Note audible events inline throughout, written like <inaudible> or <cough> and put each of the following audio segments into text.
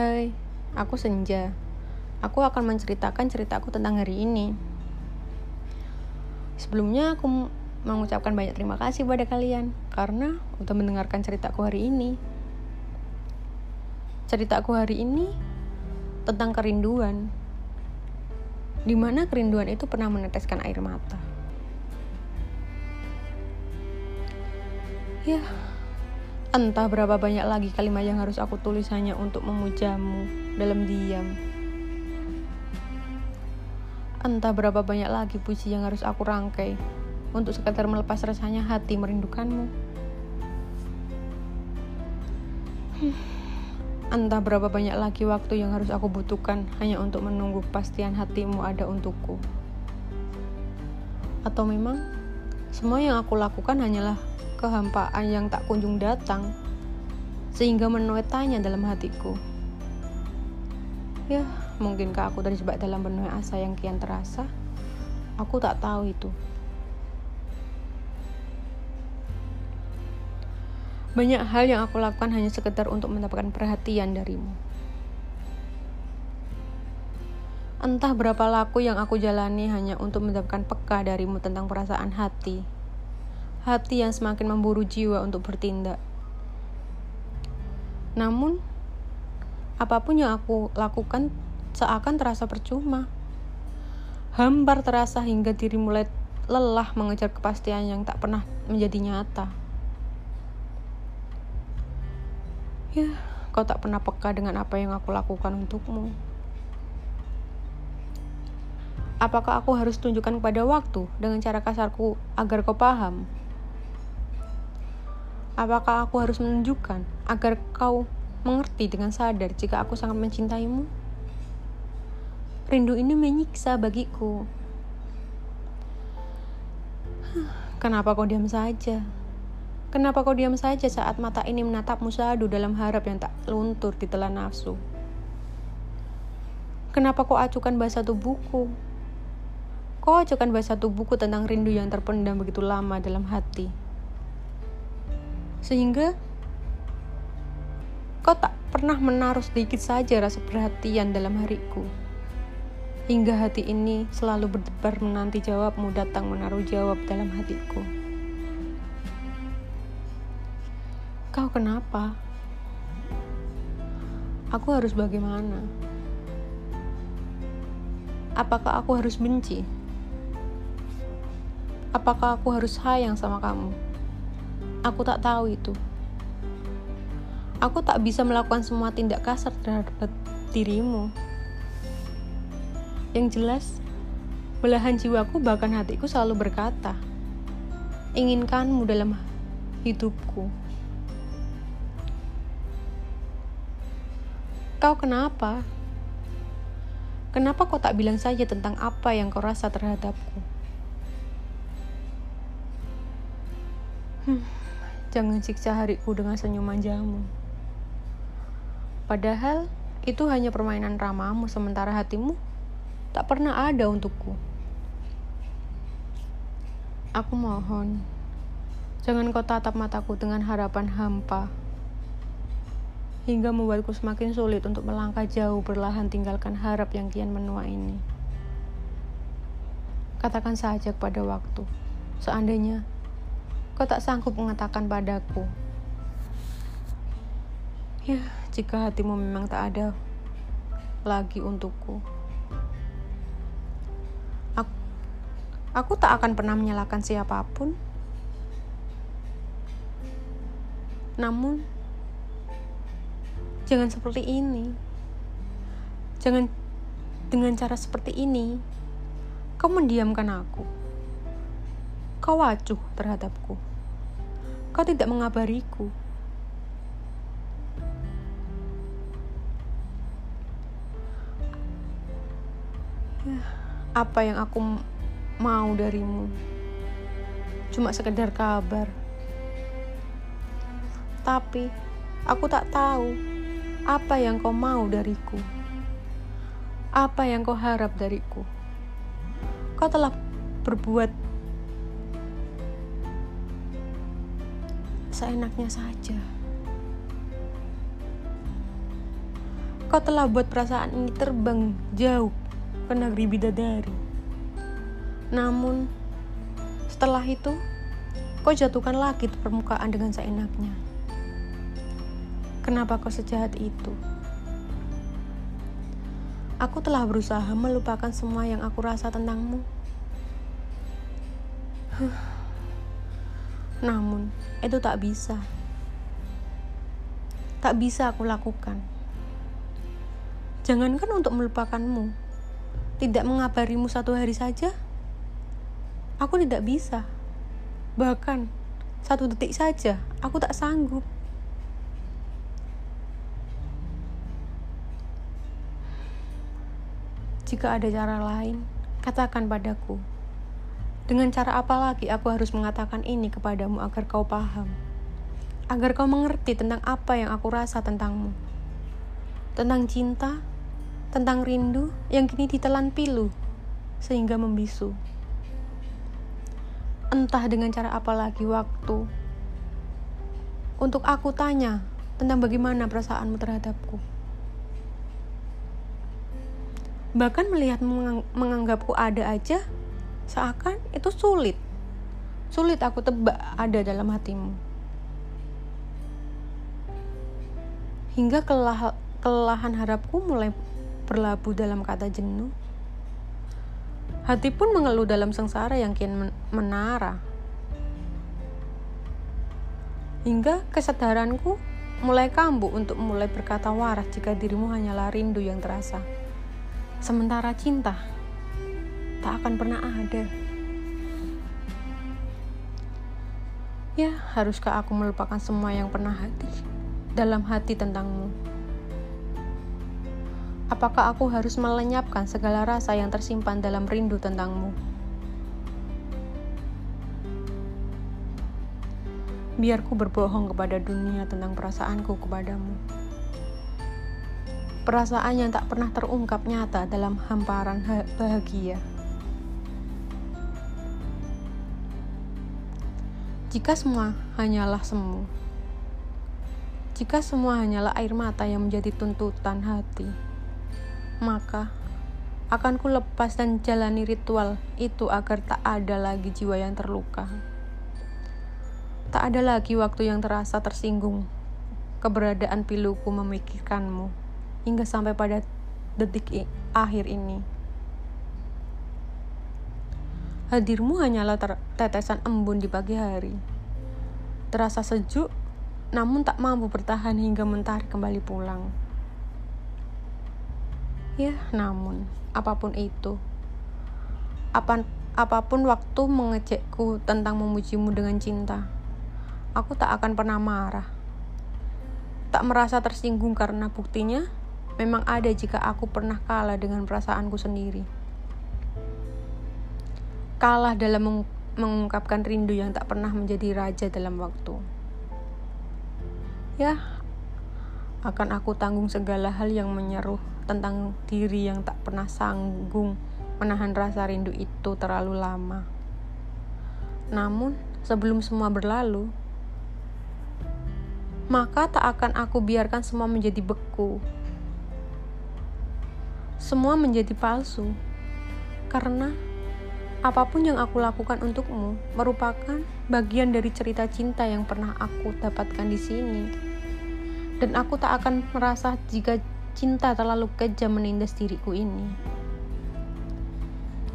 Hai, aku Senja. Aku akan menceritakan ceritaku tentang hari ini. Sebelumnya aku mengucapkan banyak terima kasih pada kalian karena udah mendengarkan ceritaku hari ini. Ceritaku hari ini tentang kerinduan. Di mana kerinduan itu pernah meneteskan air mata. Ya, Entah berapa banyak lagi kalimat yang harus aku tulis hanya untuk memujamu dalam diam. Entah berapa banyak lagi puisi yang harus aku rangkai untuk sekadar melepas rasanya hati merindukanmu. Entah berapa banyak lagi waktu yang harus aku butuhkan hanya untuk menunggu kepastian hatimu ada untukku. Atau memang semua yang aku lakukan hanyalah kehampaan yang tak kunjung datang, sehingga menuai tanya dalam hatiku. Ya, mungkinkah aku terjebak dalam penuh asa yang kian terasa? Aku tak tahu itu. Banyak hal yang aku lakukan hanya sekedar untuk mendapatkan perhatian darimu. Entah berapa laku yang aku jalani hanya untuk mendapatkan peka darimu tentang perasaan hati hati yang semakin memburu jiwa untuk bertindak. Namun, apa pun yang aku lakukan seakan terasa percuma. Hambar terasa hingga diri mulai lelah mengejar kepastian yang tak pernah menjadi nyata. Ya, kau tak pernah peka dengan apa yang aku lakukan untukmu. Apakah aku harus tunjukkan kepada waktu dengan cara kasarku agar kau paham? Apakah aku harus menunjukkan agar kau mengerti dengan sadar jika aku sangat mencintaimu? Rindu ini menyiksa bagiku. <sighs> Kenapa kau diam saja? Kenapa kau diam saja saat mata ini menatapmu sadu dalam harap yang tak luntur di telan nafsu? Kenapa kau acukan bahasa tubuhku? Kau acukan bahasa tubuhku tentang rindu yang terpendam begitu lama dalam hati. Sehingga kau tak pernah menaruh sedikit saja rasa perhatian dalam hariku. Hingga hati ini selalu berdebar menanti jawabmu datang menaruh jawab dalam hatiku. Kau kenapa? Aku harus bagaimana? Apakah aku harus benci? Apakah aku harus sayang sama kamu? Aku tak tahu itu. Aku tak bisa melakukan semua tindak kasar terhadap dirimu. Yang jelas, belahan jiwaku bahkan hatiku selalu berkata, inginkanmu dalam hidupku. Kau kenapa? Kenapa kau tak bilang saja tentang apa yang kau rasa terhadapku? Jangan siksa hariku dengan senyuman jamu. Padahal itu hanya permainan ramamu sementara hatimu tak pernah ada untukku. Aku mohon, jangan kau tatap mataku dengan harapan hampa hingga membuatku semakin sulit untuk melangkah jauh berlahan tinggalkan harap yang kian menua ini. Katakan saja kepada waktu, seandainya Kau tak sanggup mengatakan padaku. Ya, jika hatimu memang tak ada lagi untukku. Aku, aku tak akan pernah menyalahkan siapa pun. Namun, jangan seperti ini. Jangan dengan cara seperti ini. Kau mendiamkan aku. Kau acuh terhadapku kau tidak mengabariku. Apa yang aku mau darimu? Cuma sekedar kabar. Tapi aku tak tahu apa yang kau mau dariku. Apa yang kau harap dariku? Kau telah berbuat seenaknya saja. Kau telah buat perasaan ini terbang jauh ke negeri bidadari. Namun, setelah itu, kau jatuhkan lagi ke permukaan dengan seenaknya. Kenapa kau sejahat itu? Aku telah berusaha melupakan semua yang aku rasa tentangmu. Namun, itu tak bisa. Tak bisa aku lakukan. Jangankan untuk melupakanmu, tidak mengabarimu satu hari saja, aku tidak bisa. Bahkan, satu detik saja, aku tak sanggup. Jika ada cara lain, katakan padaku. Dengan cara apa lagi aku harus mengatakan ini kepadamu agar kau paham? Agar kau mengerti tentang apa yang aku rasa tentangmu. Tentang cinta, tentang rindu yang kini ditelan pilu, sehingga membisu. Entah dengan cara apa lagi waktu, untuk aku tanya tentang bagaimana perasaanmu terhadapku. Bahkan melihat menganggapku ada aja, seakan itu sulit. Sulit aku tebak ada dalam hatimu. Hingga kelah, kelelahan harapku mulai berlabuh dalam kata jenuh. Hati pun mengeluh dalam sengsara yang kian menara. Hingga kesadaranku mulai kambuh untuk mulai berkata waras jika dirimu hanyalah rindu yang terasa. Sementara cinta tak akan pernah ada. Ya, haruskah aku melupakan semua yang pernah hati dalam hati tentangmu? Apakah aku harus melenyapkan segala rasa yang tersimpan dalam rindu tentangmu? Biarku berbohong kepada dunia tentang perasaanku kepadamu perasaan yang tak pernah terungkap nyata dalam hamparan bahagia. Jika semua hanyalah semu, jika semua hanyalah air mata yang menjadi tuntutan hati, maka akan ku lepas dan jalani ritual itu agar tak ada lagi jiwa yang terluka. Tak ada lagi waktu yang terasa tersinggung, keberadaan piluku memikirkanmu hingga sampai pada detik akhir ini. Hadirmu hanyalah tetesan embun di pagi hari. Terasa sejuk, namun tak mampu bertahan hingga mentari kembali pulang. Ya, namun apa pun itu, apa, apa pun waktu mengecekku tentang memujimu dengan cinta, aku tak akan pernah marah. Tak merasa tersinggung karena buktinya memang ada jika aku pernah kalah dengan perasaanku sendiri. Kalah dalam meng mengungkapkan rindu yang tak pernah menjadi raja dalam waktu. Ya, akan aku tanggung segala hal yang menyeruh tentang diri yang tak pernah sanggung menahan rasa rindu itu terlalu lama. Namun, sebelum semua berlalu, maka tak akan aku biarkan semua menjadi beku semua menjadi palsu. Karena apa pun yang aku lakukan untukmu merupakan bagian dari cerita cinta yang pernah aku dapatkan di sini. Dan aku tak akan merasa jika cinta terlalu kejam menindas diriku ini.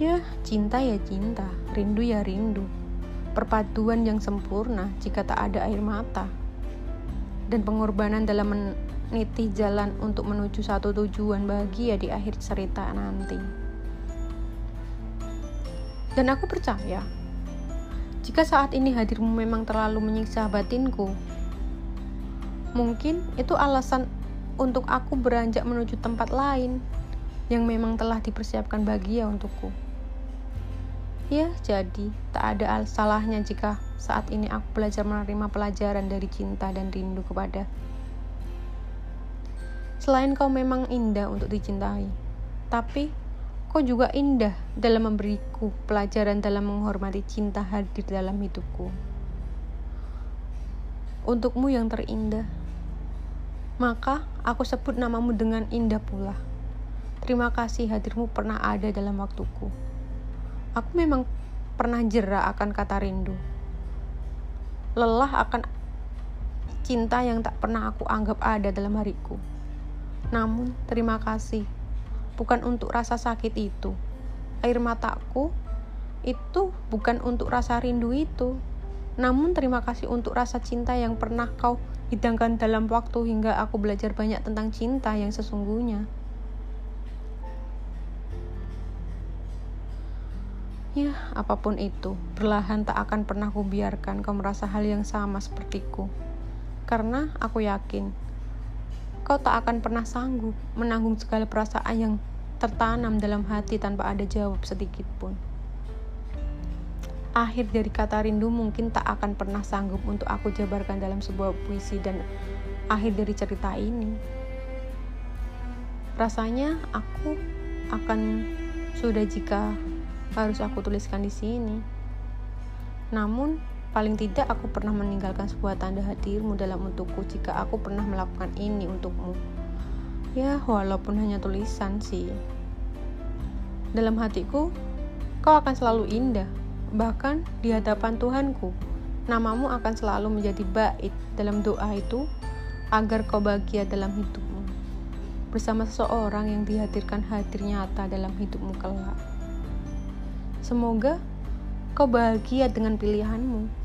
Ya, cinta ya cinta, rindu ya rindu. Perpaduan yang sempurna jika tak ada air mata. Dan pengorbanan dalam nitih jalan untuk menuju satu tujuan bahagia di akhir cerita nanti. Dan aku percaya, jika saat ini hadirmu memang terlalu menyiksa batinku, mungkin itu alasan untuk aku beranjak menuju tempat lain yang memang telah dipersiapkan bahagia untukku. Ya, jadi tak ada salahnya jika saat ini aku belajar menerima pelajaran dari cinta dan rindu kepada Selain kau memang indah untuk dicintai, tapi kau juga indah dalam memberiku pelajaran dalam menghormati cinta hadir dalam hidupku. Untukmu yang terindah, Maka aku sebut namamu dengan indah pula. Terima kasih hadirmu pernah ada dalam waktuku. Aku memang pernah jera akan kata rindu. Lelah akan cinta yang tak pernah aku anggap ada dalam hariku. Namun, terima kasih. Bukan untuk rasa sakit itu. Air mataku itu bukan untuk rasa rindu itu. Namun terima kasih untuk rasa cinta yang pernah kau hidangkan dalam waktu hingga aku belajar banyak tentang cinta yang sesungguhnya. Ya, apa pun itu, perlahan tak akan pernah kubiarkan kau merasa hal yang sama sepertiku. Karena aku yakin, kau tak akan pernah sanggup menanggung segala perasaan yang tertanam dalam hati tanpa ada jawab sedikit pun. Akhir dari kata rindu mungkin tak akan pernah sanggup untuk aku jabarkan dalam sebuah puisi dan akhir dari cerita ini. Rasanya aku akan sudah jika harus aku tuliskan di sini. Namun, paling tidak aku pernah meninggalkan sebuah tanda hadirmu dalam untukku jika aku pernah melakukan ini untukmu. Ya, walaupun hanya tulisan sih. Dalam hatiku, kau akan selalu indah. Bahkan di hadapan Tuhanku, namamu akan selalu menjadi bait dalam doa itu agar kau bahagia dalam hidupmu. Bersama seseorang yang dihadirkan hadir nyata dalam hidupmu kelak. Semoga kau bahagia dengan pilihanmu.